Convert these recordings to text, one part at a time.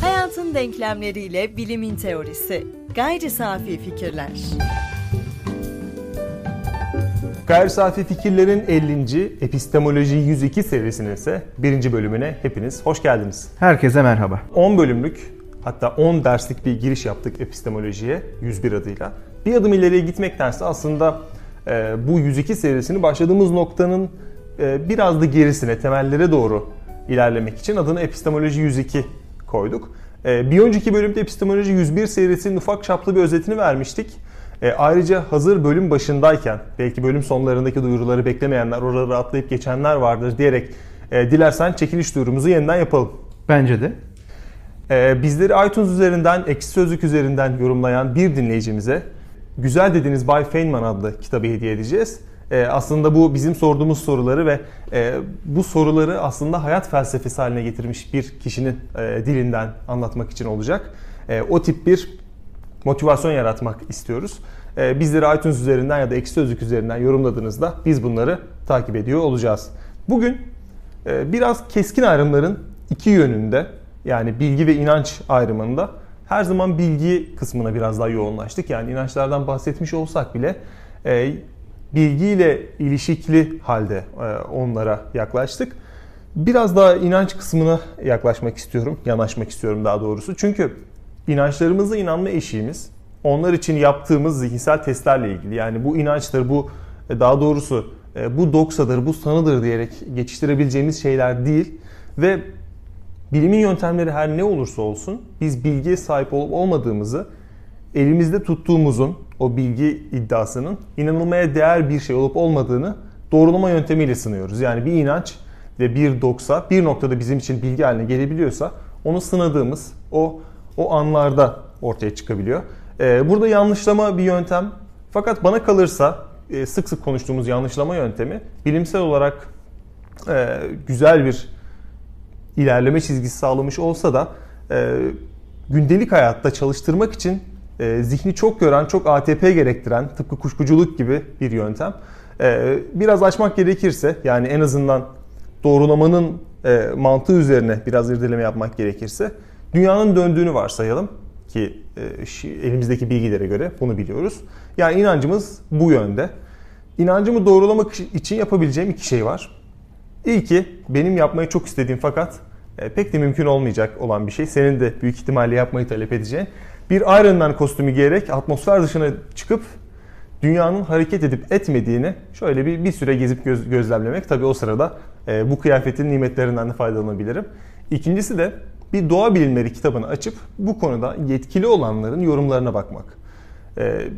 Hayatın denklemleriyle bilimin teorisi. Gayri safi fikirler. Gayri Safi Fikirlerin 50. Epistemoloji 102 serisinin ise birinci bölümüne hepiniz hoş geldiniz. Herkese merhaba. 10 bölümlük hatta 10 derslik bir giriş yaptık epistemolojiye 101 adıyla. Bir adım ileriye gitmektense aslında e, bu 102 serisini başladığımız noktanın biraz da gerisine, temellere doğru ilerlemek için adını epistemoloji 102 koyduk. E, bir önceki bölümde epistemoloji 101 serisinin ufak çaplı bir özetini vermiştik. E, ayrıca hazır bölüm başındayken belki bölüm sonlarındaki duyuruları beklemeyenler, oraları atlayıp geçenler vardır diyerek e, dilersen çekiliş duyurumuzu yeniden yapalım. Bence de. Bizleri iTunes üzerinden, Ekşi Sözlük üzerinden yorumlayan bir dinleyicimize Güzel Dediğiniz Bay Feynman adlı kitabı hediye edeceğiz. E, aslında bu bizim sorduğumuz soruları ve e, bu soruları aslında hayat felsefesi haline getirmiş bir kişinin e, dilinden anlatmak için olacak. E, o tip bir motivasyon yaratmak istiyoruz. Ee, bizleri iTunes üzerinden ya da Ekşi Sözlük üzerinden yorumladığınızda biz bunları takip ediyor olacağız. Bugün biraz keskin ayrımların iki yönünde yani bilgi ve inanç ayrımında her zaman bilgi kısmına biraz daha yoğunlaştık. Yani inançlardan bahsetmiş olsak bile bilgiyle ilişikli halde e, onlara yaklaştık. Biraz daha inanç kısmına yaklaşmak istiyorum, yanaşmak istiyorum daha doğrusu. Çünkü inançlarımıza inanma eşiğimiz onlar için yaptığımız zihinsel testlerle ilgili. Yani bu inançtır, bu e, daha doğrusu e, bu doksadır, bu sanıdır diyerek geçiştirebileceğimiz şeyler değil. Ve bilimin yöntemleri her ne olursa olsun biz bilgiye sahip olup olmadığımızı elimizde tuttuğumuzun o bilgi iddiasının inanılmaya değer bir şey olup olmadığını doğrulama yöntemiyle sınıyoruz. Yani bir inanç ve bir doksa bir noktada bizim için bilgi haline gelebiliyorsa onu sınadığımız o o anlarda ortaya çıkabiliyor. Ee, burada yanlışlama bir yöntem. Fakat bana kalırsa e, sık sık konuştuğumuz yanlışlama yöntemi bilimsel olarak e, güzel bir ilerleme çizgisi sağlamış olsa da e, gündelik hayatta çalıştırmak için zihni çok gören, çok ATP gerektiren tıpkı kuşkuculuk gibi bir yöntem. Biraz açmak gerekirse yani en azından doğrulamanın mantığı üzerine biraz irdeleme yapmak gerekirse dünyanın döndüğünü varsayalım ki e, elimizdeki bilgilere göre bunu biliyoruz. Yani inancımız bu yönde. İnancımı doğrulamak için yapabileceğim iki şey var. İlki benim yapmayı çok istediğim fakat e, pek de mümkün olmayacak olan bir şey. Senin de büyük ihtimalle yapmayı talep edeceğin. Bir Iron Man kostümü giyerek atmosfer dışına çıkıp dünyanın hareket edip etmediğini şöyle bir, bir süre gezip göz, gözlemlemek. Tabii o sırada e, bu kıyafetin nimetlerinden de faydalanabilirim. İkincisi de bir doğa bilimleri kitabını açıp bu konuda yetkili olanların yorumlarına bakmak. Ee,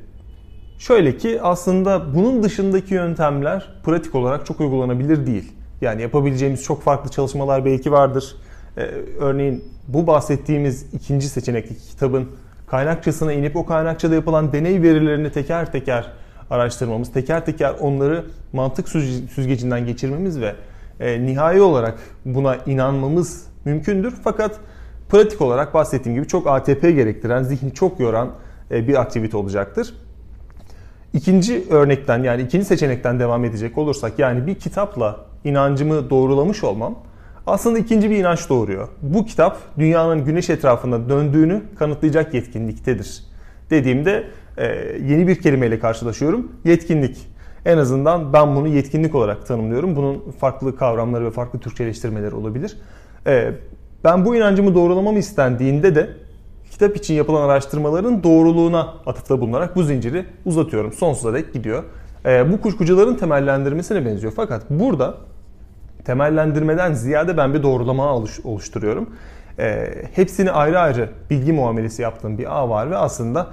şöyle ki aslında bunun dışındaki yöntemler pratik olarak çok uygulanabilir değil. Yani yapabileceğimiz çok farklı çalışmalar belki vardır. Ee, örneğin bu bahsettiğimiz ikinci seçenekteki kitabın kaynakçasına inip o kaynakçada yapılan deney verilerini teker teker araştırmamız, teker teker onları mantık süzgecinden geçirmemiz ve e, nihai olarak buna inanmamız mümkündür. Fakat pratik olarak bahsettiğim gibi çok ATP gerektiren, zihni çok yoran e, bir aktivite olacaktır. İkinci örnekten yani ikinci seçenekten devam edecek olursak yani bir kitapla inancımı doğrulamış olmam aslında ikinci bir inanç doğuruyor. Bu kitap dünyanın güneş etrafında döndüğünü kanıtlayacak yetkinliktedir. Dediğimde e, yeni bir kelimeyle karşılaşıyorum. Yetkinlik. En azından ben bunu yetkinlik olarak tanımlıyorum. Bunun farklı kavramları ve farklı Türkçeleştirmeleri olabilir. Ee, ben bu inancımı doğrulamam istendiğinde de kitap için yapılan araştırmaların doğruluğuna atıfta bulunarak bu zinciri uzatıyorum. Sonsuza dek gidiyor. Ee, bu kuşkucuların temellendirmesine benziyor. Fakat burada temellendirmeden ziyade ben bir doğrulama oluşturuyorum. Ee, hepsini ayrı ayrı bilgi muamelesi yaptığım bir ağ var ve aslında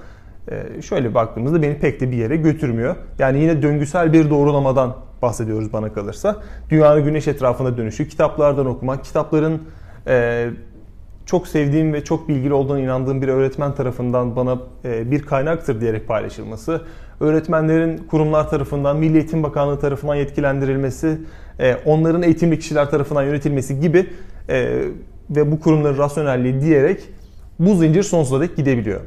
e, şöyle baktığımızda beni pek de bir yere götürmüyor. Yani yine döngüsel bir doğrulamadan bahsediyoruz bana kalırsa. Dünyanın güneş etrafında dönüşü, kitaplardan okumak, kitapların e, çok sevdiğim ve çok bilgili olduğuna inandığım bir öğretmen tarafından bana e, bir kaynaktır diyerek paylaşılması, öğretmenlerin kurumlar tarafından, Milli Eğitim Bakanlığı tarafından yetkilendirilmesi, e, onların eğitimli kişiler tarafından yönetilmesi gibi e, ve bu kurumların rasyonelliği diyerek bu zincir sonsuza dek gidebiliyor.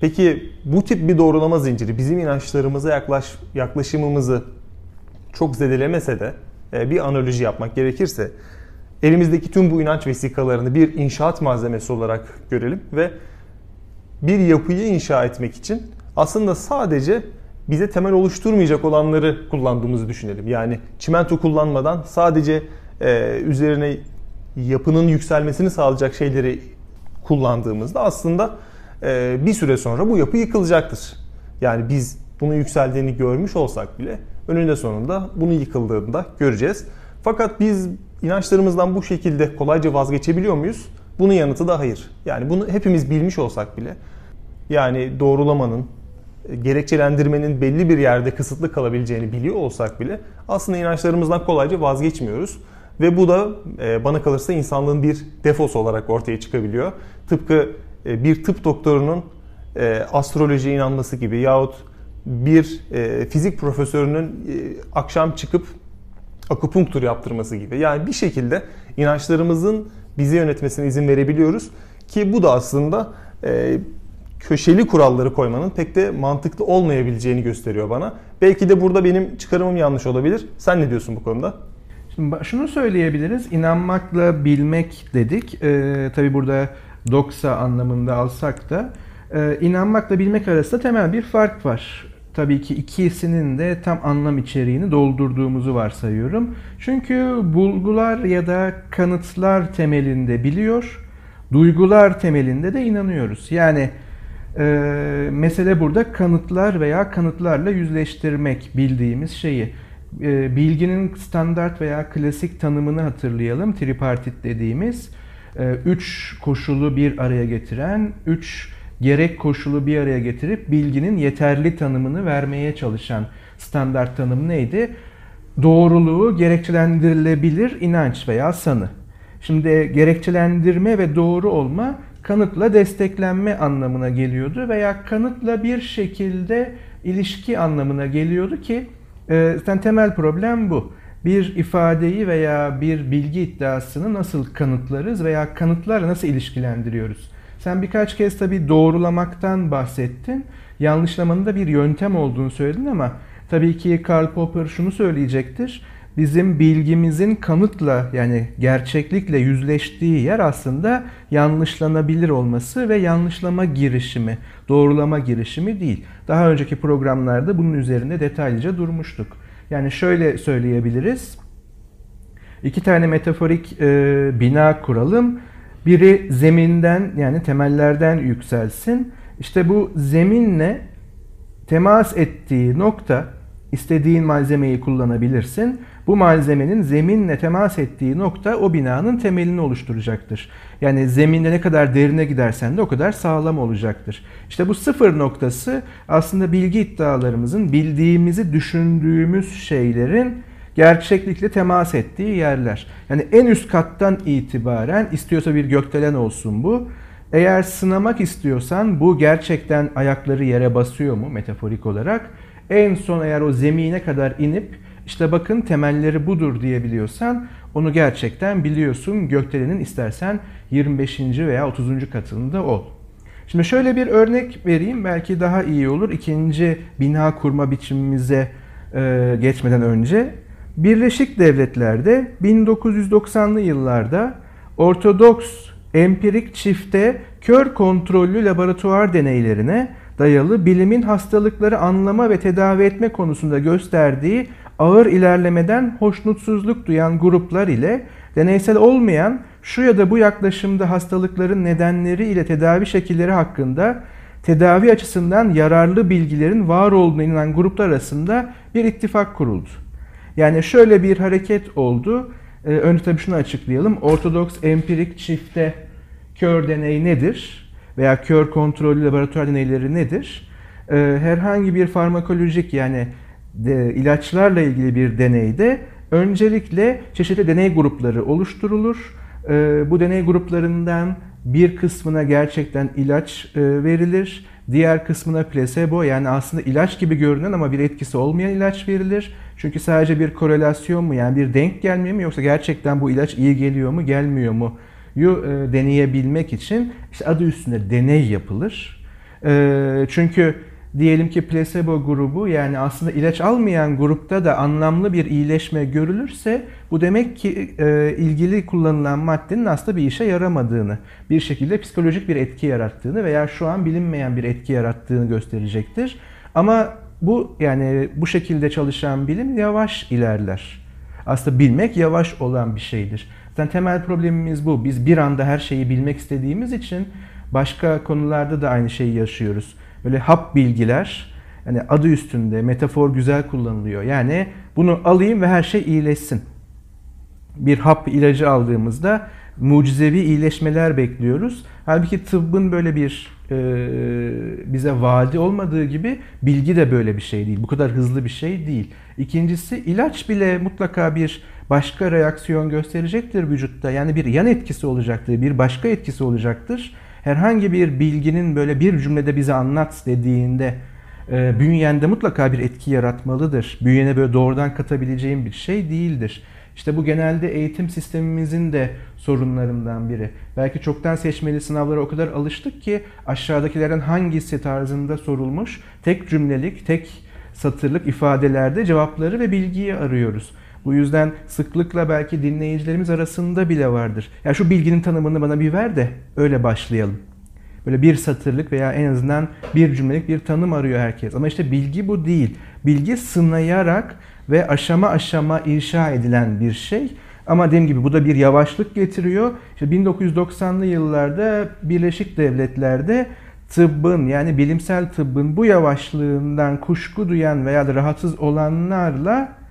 Peki bu tip bir doğrulama zinciri bizim inançlarımıza yaklaş, yaklaşımımızı çok zedelemese de e, bir analoji yapmak gerekirse elimizdeki tüm bu inanç vesikalarını bir inşaat malzemesi olarak görelim ve bir yapıyı inşa etmek için aslında sadece bize temel oluşturmayacak olanları kullandığımızı düşünelim. Yani çimento kullanmadan sadece e, üzerine yapının yükselmesini sağlayacak şeyleri kullandığımızda aslında e, bir süre sonra bu yapı yıkılacaktır. Yani biz bunun yükseldiğini görmüş olsak bile önünde sonunda bunun yıkıldığında göreceğiz. Fakat biz inançlarımızdan bu şekilde kolayca vazgeçebiliyor muyuz? Bunun yanıtı da hayır. Yani bunu hepimiz bilmiş olsak bile yani doğrulamanın, gerekçelendirmenin belli bir yerde kısıtlı kalabileceğini biliyor olsak bile aslında inançlarımızdan kolayca vazgeçmiyoruz. Ve bu da e, bana kalırsa insanlığın bir defosu olarak ortaya çıkabiliyor. Tıpkı e, bir tıp doktorunun e, astrolojiye inanması gibi yahut bir fizik profesörünün akşam çıkıp akupunktur yaptırması gibi. Yani bir şekilde inançlarımızın bizi yönetmesine izin verebiliyoruz ki bu da aslında köşeli kuralları koymanın pek de mantıklı olmayabileceğini gösteriyor bana. Belki de burada benim çıkarımım yanlış olabilir. Sen ne diyorsun bu konuda? Şimdi şunu söyleyebiliriz. İnanmakla bilmek dedik. Ee, tabii burada doksa anlamında alsak da e, inanmakla bilmek arasında temel bir fark var. Tabii ki ikisinin de tam anlam içeriğini doldurduğumuzu varsayıyorum. Çünkü bulgular ya da kanıtlar temelinde biliyor, duygular temelinde de inanıyoruz. Yani e, mesele burada kanıtlar veya kanıtlarla yüzleştirmek bildiğimiz şeyi. E, bilginin standart veya klasik tanımını hatırlayalım. Tripartit dediğimiz e, üç koşulu bir araya getiren, üç gerek koşulu bir araya getirip bilginin yeterli tanımını vermeye çalışan standart tanım neydi? Doğruluğu gerekçelendirilebilir inanç veya sanı. Şimdi gerekçelendirme ve doğru olma kanıtla desteklenme anlamına geliyordu veya kanıtla bir şekilde ilişki anlamına geliyordu ki e, zaten temel problem bu. Bir ifadeyi veya bir bilgi iddiasını nasıl kanıtlarız veya kanıtlarla nasıl ilişkilendiriyoruz? Sen birkaç kez tabii doğrulamaktan bahsettin. Yanlışlamanın da bir yöntem olduğunu söyledin ama tabii ki Karl Popper şunu söyleyecektir bizim bilgimizin kanıtla yani gerçeklikle yüzleştiği yer aslında yanlışlanabilir olması ve yanlışlama girişimi, doğrulama girişimi değil. Daha önceki programlarda bunun üzerinde detaylıca durmuştuk. Yani şöyle söyleyebiliriz. İki tane metaforik e, bina kuralım. Biri zeminden yani temellerden yükselsin. İşte bu zeminle temas ettiği nokta istediğin malzemeyi kullanabilirsin. Bu malzemenin zeminle temas ettiği nokta o binanın temelini oluşturacaktır. Yani zeminde ne kadar derine gidersen de o kadar sağlam olacaktır. İşte bu sıfır noktası aslında bilgi iddialarımızın bildiğimizi düşündüğümüz şeylerin gerçeklikle temas ettiği yerler. Yani en üst kattan itibaren istiyorsa bir gökdelen olsun bu. Eğer sınamak istiyorsan bu gerçekten ayakları yere basıyor mu metaforik olarak? En son eğer o zemine kadar inip işte bakın temelleri budur diyebiliyorsan onu gerçekten biliyorsun. Gökdelenin istersen 25. veya 30. katında ol. Şimdi şöyle bir örnek vereyim belki daha iyi olur. İkinci bina kurma biçimimize e, geçmeden önce. Birleşik Devletler'de 1990'lı yıllarda Ortodoks empirik çifte kör kontrollü laboratuvar deneylerine dayalı bilimin hastalıkları anlama ve tedavi etme konusunda gösterdiği ağır ilerlemeden hoşnutsuzluk duyan gruplar ile deneysel olmayan şu ya da bu yaklaşımda hastalıkların nedenleri ile tedavi şekilleri hakkında tedavi açısından yararlı bilgilerin var olduğuna inanan gruplar arasında bir ittifak kuruldu. Yani şöyle bir hareket oldu. Ee, önce tabii şunu açıklayalım. Ortodoks empirik çifte kör deney nedir? Veya kör kontrollü laboratuvar deneyleri nedir? Ee, herhangi bir farmakolojik yani de, ilaçlarla ilgili bir deneyde öncelikle çeşitli deney grupları oluşturulur. E, bu deney gruplarından bir kısmına gerçekten ilaç e, verilir. Diğer kısmına plasebo yani aslında ilaç gibi görünen ama bir etkisi olmayan ilaç verilir. Çünkü sadece bir korelasyon mu yani bir denk gelmiyor mu yoksa gerçekten bu ilaç iyi geliyor mu gelmiyor mu yu e, deneyebilmek için işte adı üstünde deney yapılır. E, çünkü diyelim ki placebo grubu yani aslında ilaç almayan grupta da anlamlı bir iyileşme görülürse bu demek ki e, ilgili kullanılan maddenin aslında bir işe yaramadığını, bir şekilde psikolojik bir etki yarattığını veya şu an bilinmeyen bir etki yarattığını gösterecektir. Ama bu yani bu şekilde çalışan bilim yavaş ilerler. Aslında bilmek yavaş olan bir şeydir. Zaten temel problemimiz bu. Biz bir anda her şeyi bilmek istediğimiz için başka konularda da aynı şeyi yaşıyoruz. Böyle hap bilgiler, yani adı üstünde metafor güzel kullanılıyor. Yani bunu alayım ve her şey iyileşsin. Bir hap ilacı aldığımızda mucizevi iyileşmeler bekliyoruz. Halbuki tıbbın böyle bir e, bize vaadi olmadığı gibi bilgi de böyle bir şey değil. Bu kadar hızlı bir şey değil. İkincisi ilaç bile mutlaka bir başka reaksiyon gösterecektir vücutta. Yani bir yan etkisi olacaktır, bir başka etkisi olacaktır. Herhangi bir bilginin böyle bir cümlede bize anlat dediğinde e, bünyende mutlaka bir etki yaratmalıdır. Bünyene böyle doğrudan katabileceğim bir şey değildir. İşte bu genelde eğitim sistemimizin de sorunlarından biri. Belki çoktan seçmeli sınavlara o kadar alıştık ki aşağıdakilerden hangisi tarzında sorulmuş tek cümlelik, tek satırlık ifadelerde cevapları ve bilgiyi arıyoruz. Bu yüzden sıklıkla belki dinleyicilerimiz arasında bile vardır. Ya şu bilginin tanımını bana bir ver de öyle başlayalım. Böyle bir satırlık veya en azından bir cümlelik bir tanım arıyor herkes. Ama işte bilgi bu değil. Bilgi sınayarak ve aşama aşama inşa edilen bir şey. Ama dediğim gibi bu da bir yavaşlık getiriyor. İşte 1990'lı yıllarda Birleşik Devletler'de tıbbın yani bilimsel tıbbın bu yavaşlığından kuşku duyan veya da rahatsız olanlarla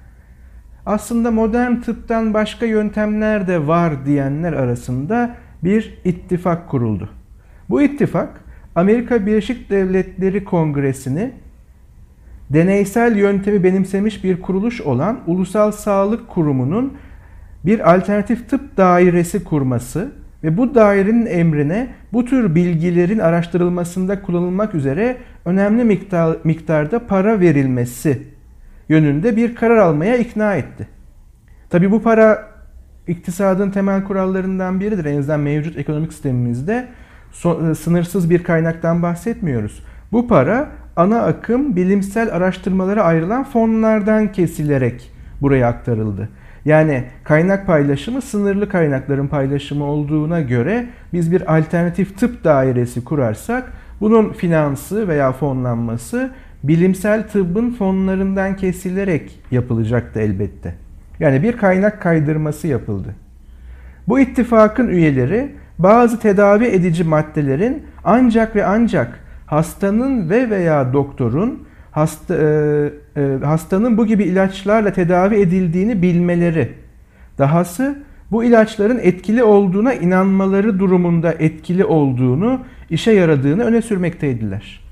aslında modern tıptan başka yöntemler de var diyenler arasında bir ittifak kuruldu. Bu ittifak Amerika Birleşik Devletleri Kongresi'ni deneysel yöntemi benimsemiş bir kuruluş olan Ulusal Sağlık Kurumu'nun bir alternatif tıp dairesi kurması ve bu dairenin emrine bu tür bilgilerin araştırılmasında kullanılmak üzere önemli miktar, miktarda para verilmesi yönünde bir karar almaya ikna etti. Tabi bu para iktisadın temel kurallarından biridir. En azından mevcut ekonomik sistemimizde e, sınırsız bir kaynaktan bahsetmiyoruz. Bu para ana akım bilimsel araştırmalara ayrılan fonlardan kesilerek buraya aktarıldı. Yani kaynak paylaşımı sınırlı kaynakların paylaşımı olduğuna göre biz bir alternatif tıp dairesi kurarsak bunun finansı veya fonlanması bilimsel tıbbın fonlarından kesilerek yapılacaktı elbette. Yani bir kaynak kaydırması yapıldı. Bu ittifakın üyeleri bazı tedavi edici maddelerin ancak ve ancak hastanın ve veya doktorun hasta, e, e, hastanın bu gibi ilaçlarla tedavi edildiğini bilmeleri, dahası bu ilaçların etkili olduğuna inanmaları durumunda etkili olduğunu, işe yaradığını öne sürmekteydiler.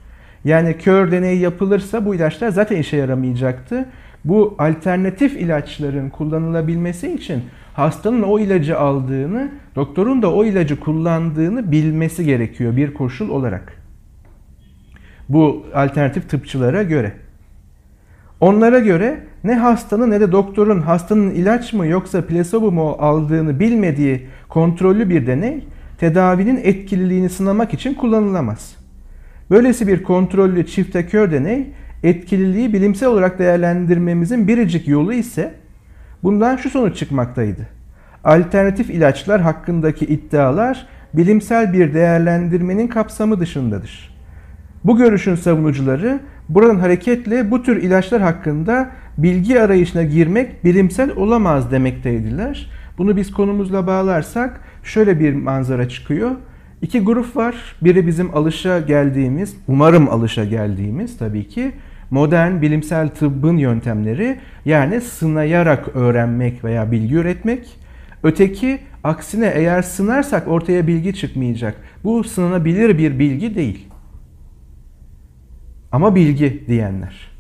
Yani kör deneyi yapılırsa bu ilaçlar zaten işe yaramayacaktı. Bu alternatif ilaçların kullanılabilmesi için hastanın o ilacı aldığını, doktorun da o ilacı kullandığını bilmesi gerekiyor bir koşul olarak. Bu alternatif tıpçılara göre. Onlara göre ne hastanın ne de doktorun hastanın ilaç mı yoksa plasebo mu aldığını bilmediği kontrollü bir deney tedavinin etkililiğini sınamak için kullanılamaz. Böylesi bir kontrollü çifte kör deney etkililiği bilimsel olarak değerlendirmemizin biricik yolu ise bundan şu sonuç çıkmaktaydı. Alternatif ilaçlar hakkındaki iddialar bilimsel bir değerlendirmenin kapsamı dışındadır. Bu görüşün savunucuları buradan hareketle bu tür ilaçlar hakkında bilgi arayışına girmek bilimsel olamaz demekteydiler. Bunu biz konumuzla bağlarsak şöyle bir manzara çıkıyor. İki grup var. Biri bizim alışa geldiğimiz, umarım alışa geldiğimiz tabii ki modern bilimsel tıbbın yöntemleri yani sınayarak öğrenmek veya bilgi üretmek. Öteki aksine eğer sınarsak ortaya bilgi çıkmayacak. Bu sınanabilir bir bilgi değil. Ama bilgi diyenler.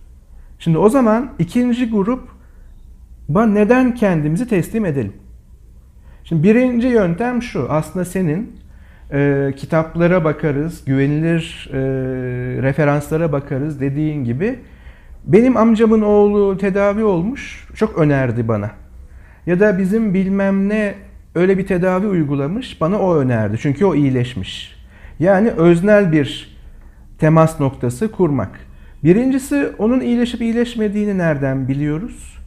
Şimdi o zaman ikinci grup neden kendimizi teslim edelim? Şimdi birinci yöntem şu. Aslında senin e, kitaplara bakarız, güvenilir e, referanslara bakarız dediğin gibi. Benim amcamın oğlu tedavi olmuş, çok önerdi bana. Ya da bizim bilmem ne öyle bir tedavi uygulamış, bana o önerdi. Çünkü o iyileşmiş. Yani öznel bir temas noktası kurmak. Birincisi onun iyileşip iyileşmediğini nereden biliyoruz?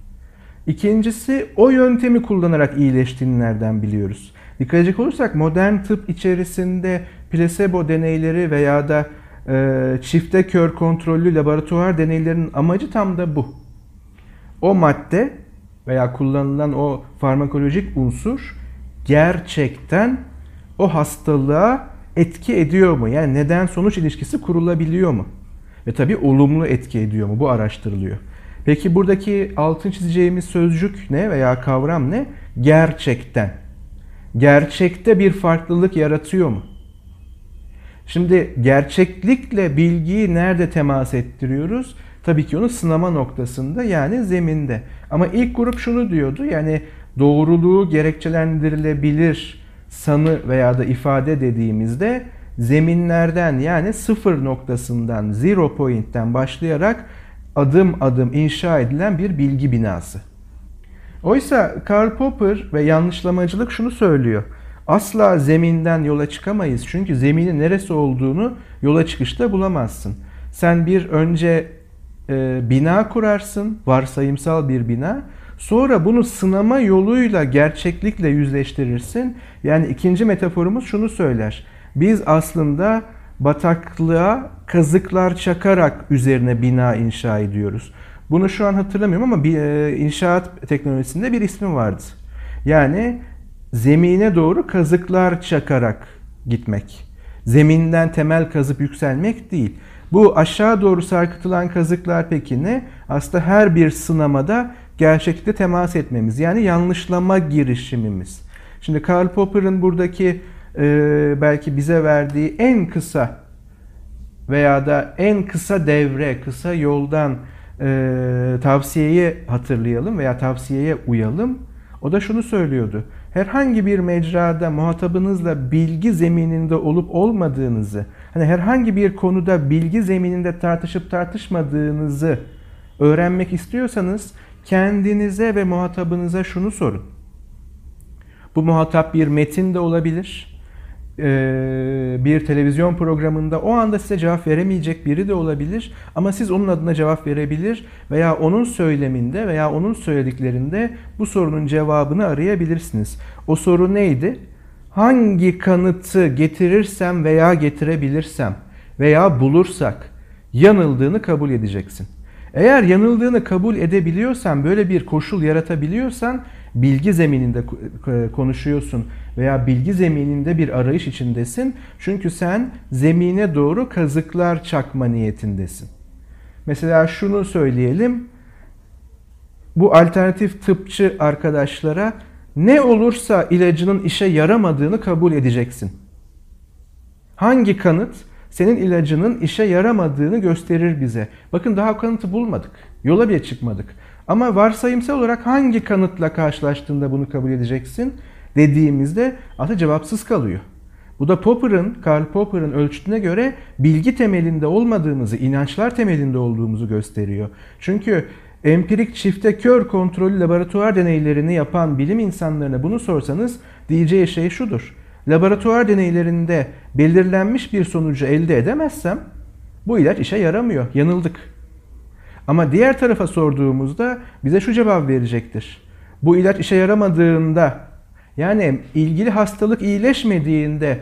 İkincisi o yöntemi kullanarak iyileştiğini nereden biliyoruz? Dikkat edecek olursak modern tıp içerisinde plasebo deneyleri veya da e, çifte kör kontrollü laboratuvar deneylerinin amacı tam da bu. O madde veya kullanılan o farmakolojik unsur gerçekten o hastalığa etki ediyor mu? Yani neden sonuç ilişkisi kurulabiliyor mu? Ve tabii olumlu etki ediyor mu? Bu araştırılıyor. Peki buradaki altın çizeceğimiz sözcük ne veya kavram ne? Gerçekten. Gerçekte bir farklılık yaratıyor mu? Şimdi gerçeklikle bilgiyi nerede temas ettiriyoruz? Tabii ki onu sınama noktasında yani zeminde. Ama ilk grup şunu diyordu yani doğruluğu gerekçelendirilebilir sanı veya da ifade dediğimizde zeminlerden yani sıfır noktasından zero point'ten başlayarak adım adım inşa edilen bir bilgi binası. Oysa Karl Popper ve yanlışlamacılık şunu söylüyor. Asla zeminden yola çıkamayız. Çünkü zeminin neresi olduğunu yola çıkışta bulamazsın. Sen bir önce e, bina kurarsın, varsayımsal bir bina. Sonra bunu sınama yoluyla gerçeklikle yüzleştirirsin. Yani ikinci metaforumuz şunu söyler. Biz aslında bataklığa kazıklar çakarak üzerine bina inşa ediyoruz. Bunu şu an hatırlamıyorum ama bir e, inşaat teknolojisinde bir ismi vardı. Yani zemine doğru kazıklar çakarak gitmek. Zeminden temel kazıp yükselmek değil. Bu aşağı doğru sarkıtılan kazıklar peki ne? Aslında her bir sınamada gerçeklikle temas etmemiz. Yani yanlışlama girişimimiz. Şimdi Karl Popper'ın buradaki e, belki bize verdiği en kısa veya da en kısa devre, kısa yoldan e, tavsiyeyi hatırlayalım veya tavsiyeye uyalım. O da şunu söylüyordu. Herhangi bir mecrada muhatabınızla bilgi zemininde olup olmadığınızı, hani herhangi bir konuda bilgi zemininde tartışıp tartışmadığınızı öğrenmek istiyorsanız kendinize ve muhatabınıza şunu sorun. Bu muhatap bir metin de olabilir, bir televizyon programında o anda size cevap veremeyecek biri de olabilir ama siz onun adına cevap verebilir veya onun söyleminde veya onun söylediklerinde bu sorunun cevabını arayabilirsiniz. O soru neydi? Hangi kanıtı getirirsem veya getirebilirsem veya bulursak yanıldığını kabul edeceksin. Eğer yanıldığını kabul edebiliyorsan, böyle bir koşul yaratabiliyorsan bilgi zemininde konuşuyorsun veya bilgi zemininde bir arayış içindesin. Çünkü sen zemine doğru kazıklar çakma niyetindesin. Mesela şunu söyleyelim. Bu alternatif tıpçı arkadaşlara ne olursa ilacının işe yaramadığını kabul edeceksin. Hangi kanıt senin ilacının işe yaramadığını gösterir bize. Bakın daha kanıtı bulmadık. Yola bile çıkmadık. Ama varsayımsal olarak hangi kanıtla karşılaştığında bunu kabul edeceksin dediğimizde aslında cevapsız kalıyor. Bu da Popper'ın, Karl Popper'ın ölçütüne göre bilgi temelinde olmadığımızı, inançlar temelinde olduğumuzu gösteriyor. Çünkü empirik çifte kör kontrollü laboratuvar deneylerini yapan bilim insanlarına bunu sorsanız diyeceği şey şudur. Laboratuvar deneylerinde belirlenmiş bir sonucu elde edemezsem bu ilaç işe yaramıyor. Yanıldık. Ama diğer tarafa sorduğumuzda bize şu cevap verecektir. Bu ilaç işe yaramadığında yani ilgili hastalık iyileşmediğinde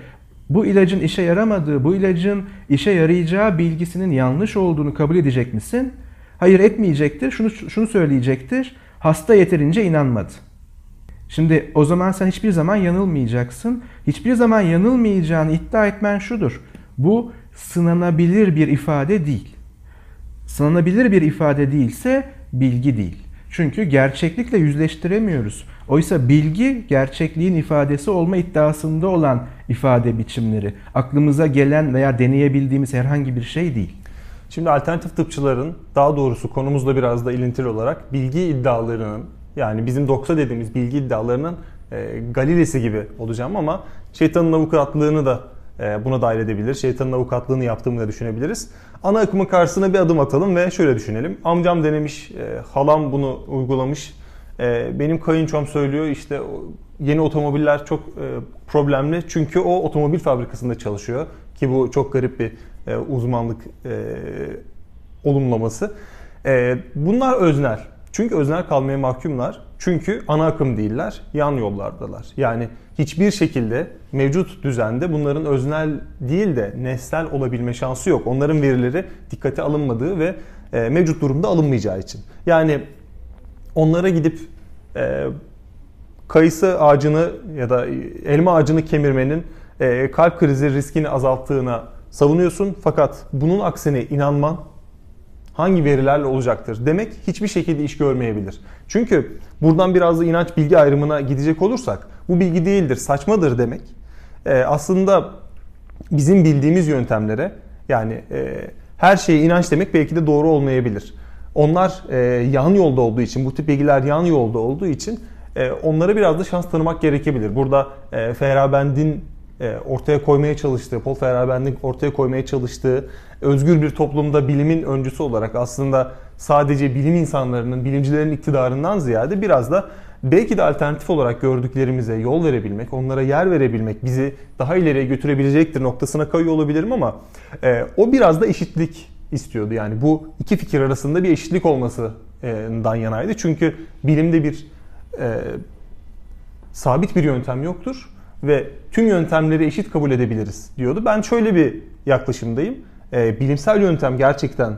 bu ilacın işe yaramadığı, bu ilacın işe yarayacağı bilgisinin yanlış olduğunu kabul edecek misin? Hayır etmeyecektir. Şunu şunu söyleyecektir. Hasta yeterince inanmadı. Şimdi o zaman sen hiçbir zaman yanılmayacaksın. Hiçbir zaman yanılmayacağını iddia etmen şudur. Bu sınanabilir bir ifade değil. Sınanabilir bir ifade değilse bilgi değil. Çünkü gerçeklikle yüzleştiremiyoruz. Oysa bilgi gerçekliğin ifadesi olma iddiasında olan ifade biçimleri. Aklımıza gelen veya deneyebildiğimiz herhangi bir şey değil. Şimdi alternatif tıpçıların daha doğrusu konumuzla biraz da ilintili olarak bilgi iddialarının yani bizim doksa dediğimiz bilgi iddialarının e, Galilesi gibi olacağım ama şeytanın avukatlığını da e, buna dahil edebilir. Şeytanın avukatlığını yaptığımı da düşünebiliriz. Ana akımın karşısına bir adım atalım ve şöyle düşünelim. Amcam denemiş, e, halam bunu uygulamış. E, benim kayınçom söylüyor işte yeni otomobiller çok e, problemli. Çünkü o otomobil fabrikasında çalışıyor. Ki bu çok garip bir e, uzmanlık e, olumlaması. E, bunlar öznel. Çünkü öznel kalmaya mahkumlar. Çünkü ana akım değiller, yan yollardalar. Yani hiçbir şekilde mevcut düzende bunların öznel değil de nesnel olabilme şansı yok. Onların verileri dikkate alınmadığı ve e, mevcut durumda alınmayacağı için. Yani onlara gidip e, kayısı ağacını ya da elma ağacını kemirmenin e, kalp krizi riskini azalttığına savunuyorsun. Fakat bunun aksine inanman hangi verilerle olacaktır demek hiçbir şekilde iş görmeyebilir. Çünkü buradan biraz da inanç bilgi ayrımına gidecek olursak bu bilgi değildir, saçmadır demek. E, aslında bizim bildiğimiz yöntemlere yani e, her şeye inanç demek belki de doğru olmayabilir. Onlar e, yan yolda olduğu için, bu tip bilgiler yan yolda olduğu için e, onlara biraz da şans tanımak gerekebilir. Burada e, Feyerabend'in e, ortaya koymaya çalıştığı, Paul Feyerabend'in ortaya koymaya çalıştığı özgür bir toplumda bilimin öncüsü olarak aslında sadece bilim insanlarının, bilimcilerin iktidarından ziyade biraz da belki de alternatif olarak gördüklerimize yol verebilmek, onlara yer verebilmek bizi daha ileriye götürebilecektir noktasına kayıyor olabilirim ama e, o biraz da eşitlik istiyordu. Yani bu iki fikir arasında bir eşitlik olmasından yanaydı. Çünkü bilimde bir e, sabit bir yöntem yoktur ve tüm yöntemleri eşit kabul edebiliriz diyordu. Ben şöyle bir yaklaşımdayım. E, bilimsel yöntem gerçekten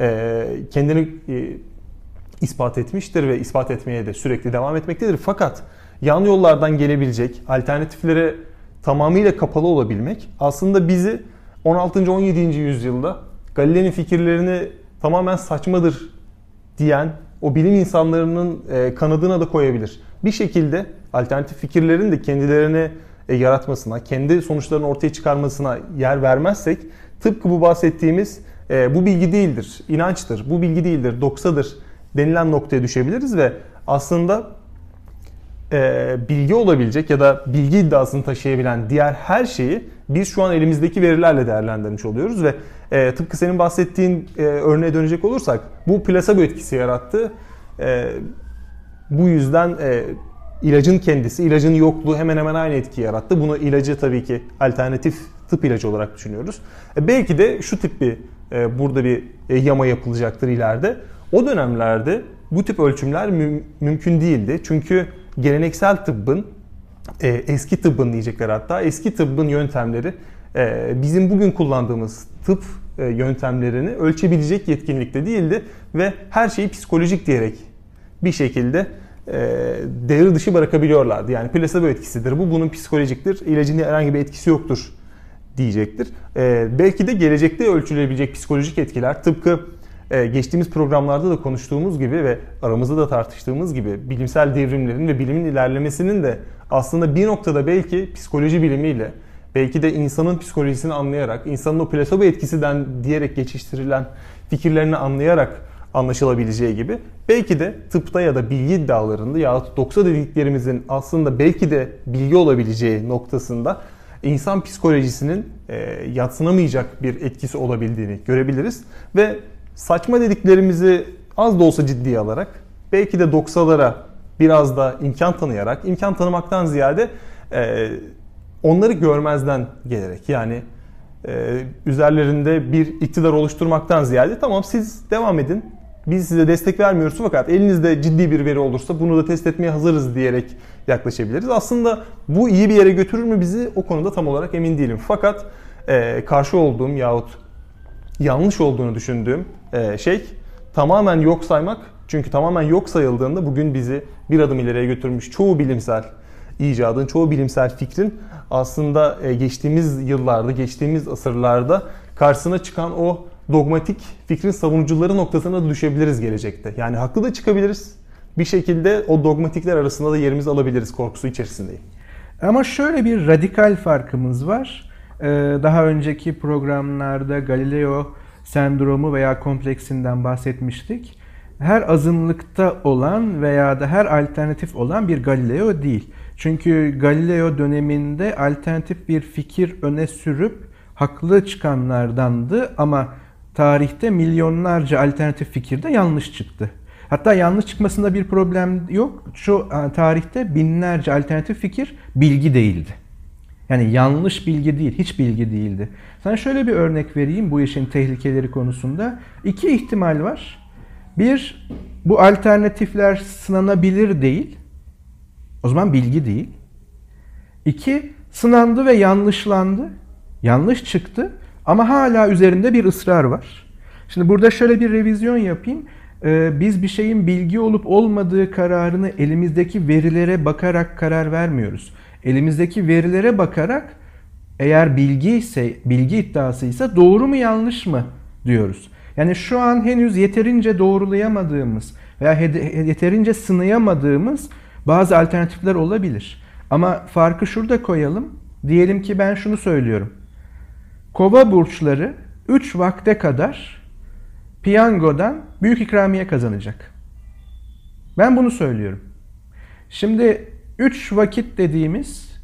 e, kendini e, ispat etmiştir ve ispat etmeye de sürekli devam etmektedir. Fakat yan yollardan gelebilecek alternatiflere tamamıyla kapalı olabilmek aslında bizi 16. 17. yüzyılda Galile'nin fikirlerini tamamen saçmadır diyen o bilim insanlarının e, kanadına da koyabilir. Bir şekilde alternatif fikirlerin de kendilerini e, yaratmasına, kendi sonuçlarını ortaya çıkarmasına yer vermezsek tıpkı bu bahsettiğimiz e, bu bilgi değildir, inançtır, bu bilgi değildir, doksadır denilen noktaya düşebiliriz ve aslında e, bilgi olabilecek ya da bilgi iddiasını taşıyabilen diğer her şeyi biz şu an elimizdeki verilerle değerlendirmiş oluyoruz ve e, tıpkı senin bahsettiğin e, örneğe dönecek olursak bu plasebo etkisi yarattı. E, bu yüzden e, ilacın kendisi, ilacın yokluğu hemen hemen aynı etki yarattı. Bunu ilacı tabii ki alternatif tıp ilacı olarak düşünüyoruz. E, belki de şu tip bir e, burada bir e, yama yapılacaktır ileride. O dönemlerde bu tip ölçümler müm- mümkün değildi. Çünkü geleneksel tıbbın, e, eski tıbbın diyecekler hatta, eski tıbbın yöntemleri e, bizim bugün kullandığımız tıp e, yöntemlerini ölçebilecek yetkinlikte değildi ve her şeyi psikolojik diyerek bir şekilde devre dışı bırakabiliyorlardı. Yani plasebo etkisidir bu, bunun psikolojiktir, ilacın herhangi bir etkisi yoktur diyecektir. E, belki de gelecekte ölçülebilecek psikolojik etkiler tıpkı e, geçtiğimiz programlarda da konuştuğumuz gibi ve aramızda da tartıştığımız gibi bilimsel devrimlerin ve bilimin ilerlemesinin de aslında bir noktada belki psikoloji bilimiyle belki de insanın psikolojisini anlayarak, insanın o plasebo etkisinden diyerek geçiştirilen fikirlerini anlayarak anlaşılabileceği gibi. Belki de tıpta ya da bilgi iddialarında yahut doksa dediklerimizin aslında belki de bilgi olabileceği noktasında insan psikolojisinin e, yatsınamayacak bir etkisi olabildiğini görebiliriz. Ve saçma dediklerimizi az da olsa ciddiye alarak belki de doksalara biraz da imkan tanıyarak, imkan tanımaktan ziyade e, onları görmezden gelerek yani e, üzerlerinde bir iktidar oluşturmaktan ziyade tamam siz devam edin biz size destek vermiyoruz fakat elinizde ciddi bir veri olursa bunu da test etmeye hazırız diyerek yaklaşabiliriz. Aslında bu iyi bir yere götürür mü bizi o konuda tam olarak emin değilim. Fakat e, karşı olduğum yahut yanlış olduğunu düşündüğüm e, şey tamamen yok saymak. Çünkü tamamen yok sayıldığında bugün bizi bir adım ileriye götürmüş çoğu bilimsel icadın, çoğu bilimsel fikrin aslında e, geçtiğimiz yıllarda, geçtiğimiz asırlarda karşısına çıkan o dogmatik fikrin savunucuları noktasına da düşebiliriz gelecekte. Yani haklı da çıkabiliriz. Bir şekilde o dogmatikler arasında da yerimizi alabiliriz korkusu içerisindeyim. Ama şöyle bir radikal farkımız var. Ee, daha önceki programlarda Galileo sendromu veya kompleksinden bahsetmiştik. Her azınlıkta olan veya da her alternatif olan bir Galileo değil. Çünkü Galileo döneminde alternatif bir fikir öne sürüp haklı çıkanlardandı ama tarihte milyonlarca alternatif fikirde yanlış çıktı. Hatta yanlış çıkmasında bir problem yok. Şu e, tarihte binlerce alternatif fikir bilgi değildi. Yani yanlış bilgi değil, hiç bilgi değildi. Sana şöyle bir örnek vereyim bu işin tehlikeleri konusunda. İki ihtimal var. Bir, bu alternatifler sınanabilir değil. O zaman bilgi değil. İki, sınandı ve yanlışlandı. Yanlış çıktı ama hala üzerinde bir ısrar var. Şimdi burada şöyle bir revizyon yapayım. Ee, biz bir şeyin bilgi olup olmadığı kararını elimizdeki verilere bakarak karar vermiyoruz. Elimizdeki verilere bakarak eğer bilgi ise, bilgi iddiasıysa doğru mu yanlış mı diyoruz. Yani şu an henüz yeterince doğrulayamadığımız veya yeterince sınayamadığımız bazı alternatifler olabilir. Ama farkı şurada koyalım. Diyelim ki ben şunu söylüyorum. Kova burçları 3 vakte kadar piyangodan büyük ikramiye kazanacak. Ben bunu söylüyorum. Şimdi 3 vakit dediğimiz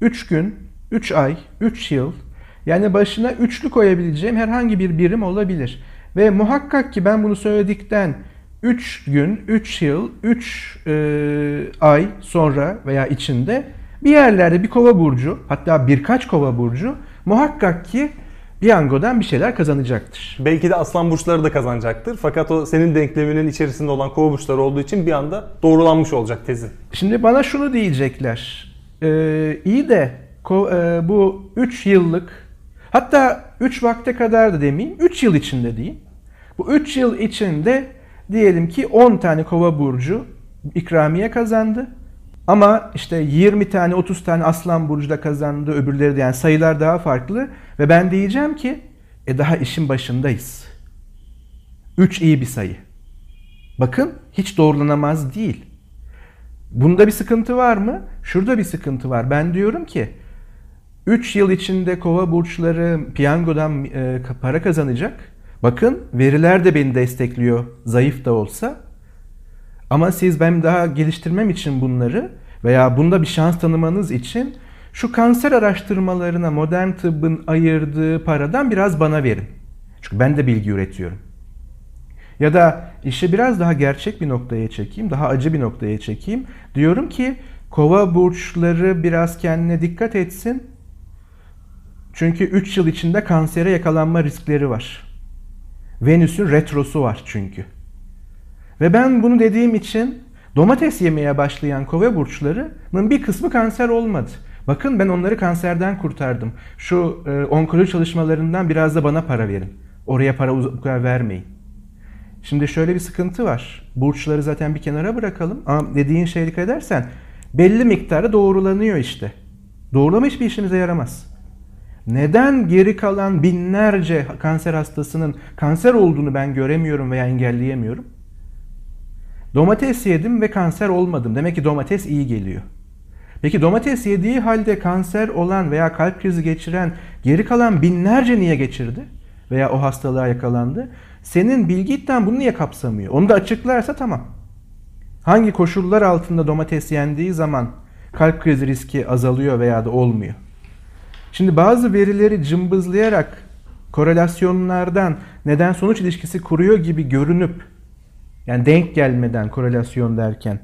3 gün, 3 ay, 3 yıl yani başına üçlü koyabileceğim herhangi bir birim olabilir. Ve muhakkak ki ben bunu söyledikten 3 gün, 3 yıl, 3 e, ay sonra veya içinde bir yerlerde bir kova burcu hatta birkaç kova burcu muhakkak ki piyangodan bir şeyler kazanacaktır. Belki de aslan burçları da kazanacaktır. Fakat o senin denkleminin içerisinde olan kova burçları olduğu için bir anda doğrulanmış olacak tezin. Şimdi bana şunu diyecekler. Ee, iyi de e, bu 3 yıllık hatta 3 vakte kadar da demeyeyim 3 yıl içinde diyeyim. Bu 3 yıl içinde diyelim ki 10 tane kova burcu ikramiye kazandı. Ama işte 20 tane 30 tane aslan burcu da kazandı öbürleri de yani sayılar daha farklı. Ve ben diyeceğim ki e daha işin başındayız. 3 iyi bir sayı. Bakın hiç doğrulanamaz değil. Bunda bir sıkıntı var mı? Şurada bir sıkıntı var. Ben diyorum ki 3 yıl içinde kova burçları piyangodan e, para kazanacak. Bakın veriler de beni destekliyor zayıf da olsa. Ama siz ben daha geliştirmem için bunları veya bunda bir şans tanımanız için şu kanser araştırmalarına modern tıbbın ayırdığı paradan biraz bana verin. Çünkü ben de bilgi üretiyorum. Ya da işi biraz daha gerçek bir noktaya çekeyim, daha acı bir noktaya çekeyim. Diyorum ki kova burçları biraz kendine dikkat etsin. Çünkü 3 yıl içinde kansere yakalanma riskleri var. Venüs'ün retrosu var çünkü. Ve ben bunu dediğim için domates yemeye başlayan kova burçlarının bir kısmı kanser olmadı. Bakın ben onları kanserden kurtardım. Şu e, onkoloji çalışmalarından biraz da bana para verin. Oraya para uzak vermeyin. Şimdi şöyle bir sıkıntı var. Burçları zaten bir kenara bırakalım. Ama dediğin şeye dikkat edersen belli miktarı doğrulanıyor işte. Doğrulama hiçbir işimize yaramaz. Neden geri kalan binlerce kanser hastasının kanser olduğunu ben göremiyorum veya engelleyemiyorum? Domates yedim ve kanser olmadım. Demek ki domates iyi geliyor. Peki domates yediği halde kanser olan veya kalp krizi geçiren geri kalan binlerce niye geçirdi? Veya o hastalığa yakalandı? Senin bilgi iddian bunu niye kapsamıyor? Onu da açıklarsa tamam. Hangi koşullar altında domates yendiği zaman kalp krizi riski azalıyor veya da olmuyor? Şimdi bazı verileri cımbızlayarak korelasyonlardan neden sonuç ilişkisi kuruyor gibi görünüp yani denk gelmeden korelasyon derken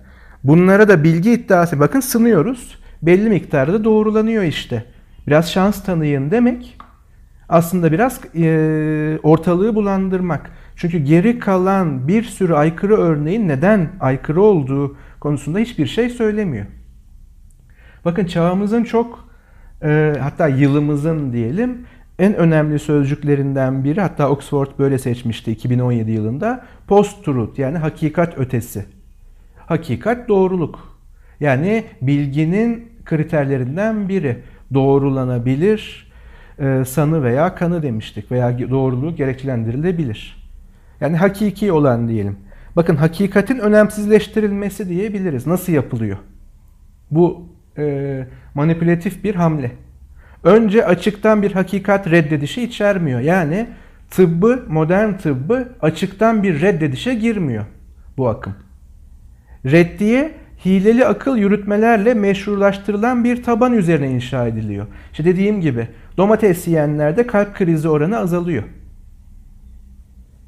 bunlara da bilgi iddiası bakın sınıyoruz. Belli miktarda doğrulanıyor işte. Biraz şans tanıyın demek aslında biraz e, ortalığı bulandırmak. Çünkü geri kalan bir sürü aykırı örneğin neden aykırı olduğu konusunda hiçbir şey söylemiyor. Bakın çağımızın çok e, hatta yılımızın diyelim en önemli sözcüklerinden biri hatta Oxford böyle seçmişti 2017 yılında post-truth yani hakikat ötesi. Hakikat doğruluk. Yani bilginin kriterlerinden biri doğrulanabilir, e, sanı veya kanı demiştik veya doğruluğu gerekçelendirilebilir. Yani hakiki olan diyelim. Bakın hakikatin önemsizleştirilmesi diyebiliriz. Nasıl yapılıyor? Bu e, manipülatif bir hamle. Önce açıktan bir hakikat reddedişi içermiyor. Yani tıbbı, modern tıbbı açıktan bir reddedişe girmiyor bu akım. Reddiye hileli akıl yürütmelerle meşrulaştırılan bir taban üzerine inşa ediliyor. İşte dediğim gibi domates yiyenlerde kalp krizi oranı azalıyor.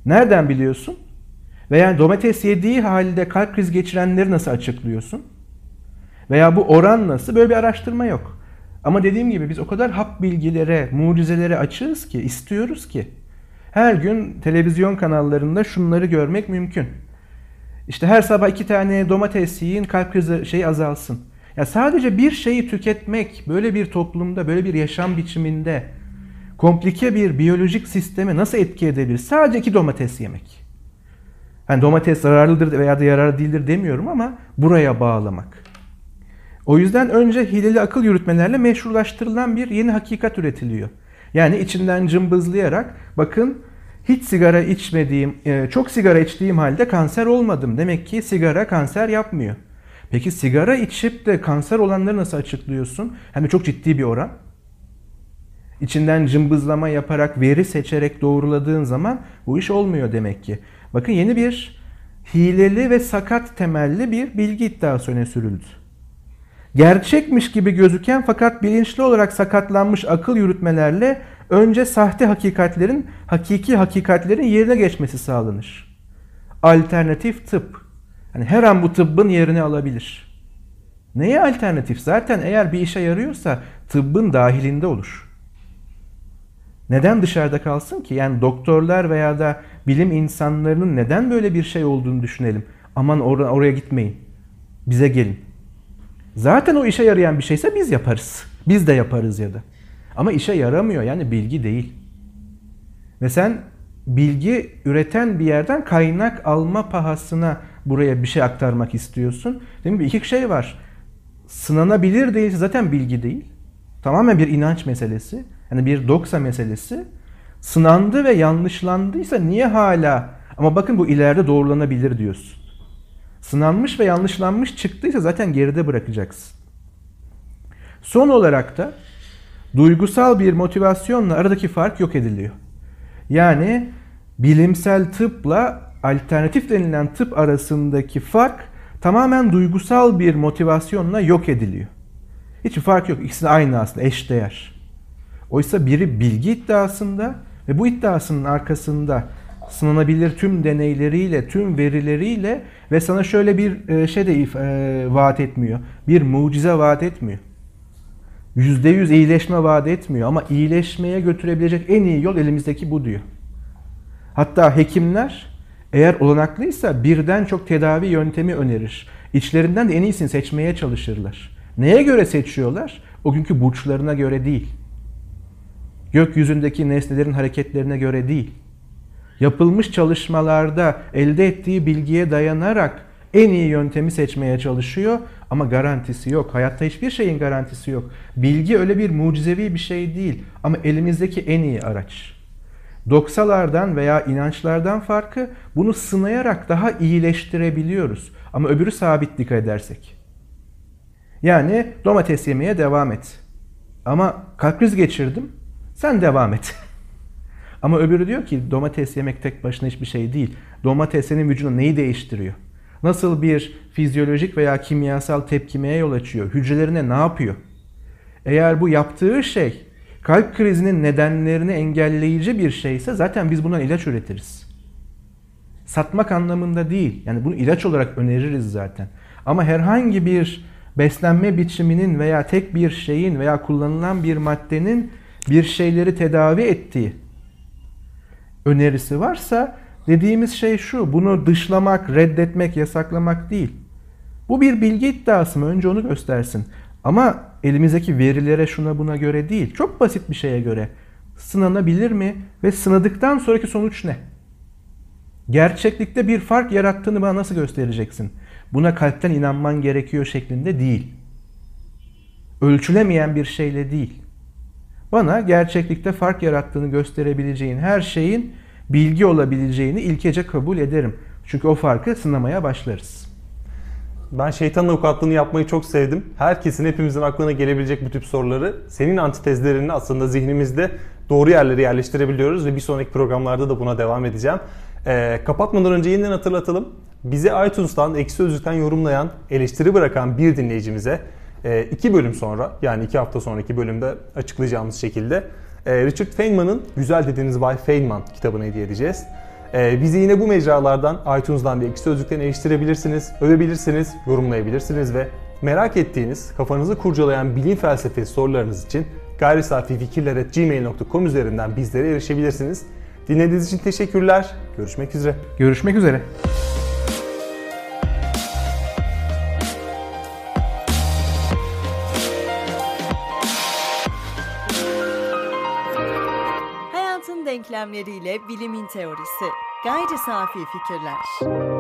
Nereden biliyorsun? Veya domates yediği halde kalp krizi geçirenleri nasıl açıklıyorsun? Veya bu oran nasıl? Böyle bir araştırma yok. Ama dediğim gibi biz o kadar hap bilgilere, mucizelere açığız ki, istiyoruz ki. Her gün televizyon kanallarında şunları görmek mümkün. İşte her sabah iki tane domates yiyin kalp krizi şey azalsın. Ya sadece bir şeyi tüketmek böyle bir toplumda, böyle bir yaşam biçiminde komplike bir biyolojik sisteme nasıl etki edebilir? Sadece iki domates yemek. Yani domates zararlıdır veya da yararlı değildir demiyorum ama buraya bağlamak. O yüzden önce hileli akıl yürütmelerle meşrulaştırılan bir yeni hakikat üretiliyor. Yani içinden cımbızlayarak bakın hiç sigara içmediğim, e, çok sigara içtiğim halde kanser olmadım. Demek ki sigara kanser yapmıyor. Peki sigara içip de kanser olanları nasıl açıklıyorsun? Hem de çok ciddi bir oran. İçinden cımbızlama yaparak, veri seçerek doğruladığın zaman bu iş olmuyor demek ki. Bakın yeni bir hileli ve sakat temelli bir bilgi iddiası öne sürüldü. Gerçekmiş gibi gözüken fakat bilinçli olarak sakatlanmış akıl yürütmelerle önce sahte hakikatlerin hakiki hakikatlerin yerine geçmesi sağlanır. Alternatif tıp. Yani her an bu tıbbın yerini alabilir. Neye alternatif? Zaten eğer bir işe yarıyorsa tıbbın dahilinde olur. Neden dışarıda kalsın ki? Yani doktorlar veya da bilim insanlarının neden böyle bir şey olduğunu düşünelim. Aman or- oraya gitmeyin. Bize gelin. Zaten o işe yarayan bir şeyse biz yaparız. Biz de yaparız ya da. Ama işe yaramıyor yani bilgi değil. Ve sen bilgi üreten bir yerden kaynak alma pahasına buraya bir şey aktarmak istiyorsun. Değil mi? İki şey var. Sınanabilir değilse zaten bilgi değil. Tamamen bir inanç meselesi. Yani bir doksa meselesi. Sınandı ve yanlışlandıysa niye hala ama bakın bu ileride doğrulanabilir diyorsun. Sınanmış ve yanlışlanmış çıktıysa zaten geride bırakacaksın. Son olarak da duygusal bir motivasyonla aradaki fark yok ediliyor. Yani bilimsel tıpla alternatif denilen tıp arasındaki fark tamamen duygusal bir motivasyonla yok ediliyor. Hiçbir fark yok. İkisi aynı aslında, eşdeğer. Oysa biri bilgi iddiasında ve bu iddiasının arkasında sınanabilir tüm deneyleriyle, tüm verileriyle ve sana şöyle bir e, şey de e, vaat etmiyor. Bir mucize vaat etmiyor. %100 iyileşme vaat etmiyor ama iyileşmeye götürebilecek en iyi yol elimizdeki bu diyor. Hatta hekimler eğer olanaklıysa birden çok tedavi yöntemi önerir. İçlerinden de en iyisini seçmeye çalışırlar. Neye göre seçiyorlar? O günkü burçlarına göre değil. Gökyüzündeki nesnelerin hareketlerine göre değil. Yapılmış çalışmalarda elde ettiği bilgiye dayanarak en iyi yöntemi seçmeye çalışıyor ama garantisi yok. Hayatta hiçbir şeyin garantisi yok. Bilgi öyle bir mucizevi bir şey değil ama elimizdeki en iyi araç. Doksalardan veya inançlardan farkı bunu sınayarak daha iyileştirebiliyoruz. Ama öbürü sabit dikkat edersek. Yani domates yemeye devam et. Ama kalp krizi geçirdim. Sen devam et. Ama öbürü diyor ki domates yemek tek başına hiçbir şey değil. Domates senin vücudunda neyi değiştiriyor? Nasıl bir fizyolojik veya kimyasal tepkimeye yol açıyor? Hücrelerine ne yapıyor? Eğer bu yaptığı şey kalp krizinin nedenlerini engelleyici bir şeyse zaten biz bundan ilaç üretiriz. Satmak anlamında değil. Yani bunu ilaç olarak öneririz zaten. Ama herhangi bir beslenme biçiminin veya tek bir şeyin veya kullanılan bir maddenin bir şeyleri tedavi ettiği önerisi varsa dediğimiz şey şu. Bunu dışlamak, reddetmek, yasaklamak değil. Bu bir bilgi iddiası mı? Önce onu göstersin. Ama elimizdeki verilere şuna buna göre değil. Çok basit bir şeye göre. Sınanabilir mi? Ve sınadıktan sonraki sonuç ne? Gerçeklikte bir fark yarattığını bana nasıl göstereceksin? Buna kalpten inanman gerekiyor şeklinde değil. Ölçülemeyen bir şeyle değil. Bana gerçeklikte fark yarattığını gösterebileceğin her şeyin bilgi olabileceğini ilkece kabul ederim. Çünkü o farkı sınamaya başlarız. Ben şeytanın avukatlığını yapmayı çok sevdim. Herkesin, hepimizin aklına gelebilecek bu tip soruları senin antitezlerini aslında zihnimizde doğru yerlere yerleştirebiliyoruz ve bir sonraki programlarda da buna devam edeceğim. Ee, kapatmadan önce yeniden hatırlatalım. Bizi iTunes'tan, Eksi Sözlük'ten yorumlayan, eleştiri bırakan bir dinleyicimize e, iki bölüm sonra yani iki hafta sonraki bölümde açıklayacağımız şekilde e, Richard Feynman'ın Güzel Dediğiniz Bay Feynman kitabını hediye edeceğiz. E, bizi yine bu mecralardan, iTunes'dan ve Ekşi Sözlük'ten eleştirebilirsiniz, övebilirsiniz, yorumlayabilirsiniz ve Merak ettiğiniz, kafanızı kurcalayan bilim felsefesi sorularınız için gayrisafifikirler.gmail.com üzerinden bizlere erişebilirsiniz. Dinlediğiniz için teşekkürler. Görüşmek üzere. Görüşmek üzere. Denklemleriyle bilimin teorisi. Gayri safi fikirler.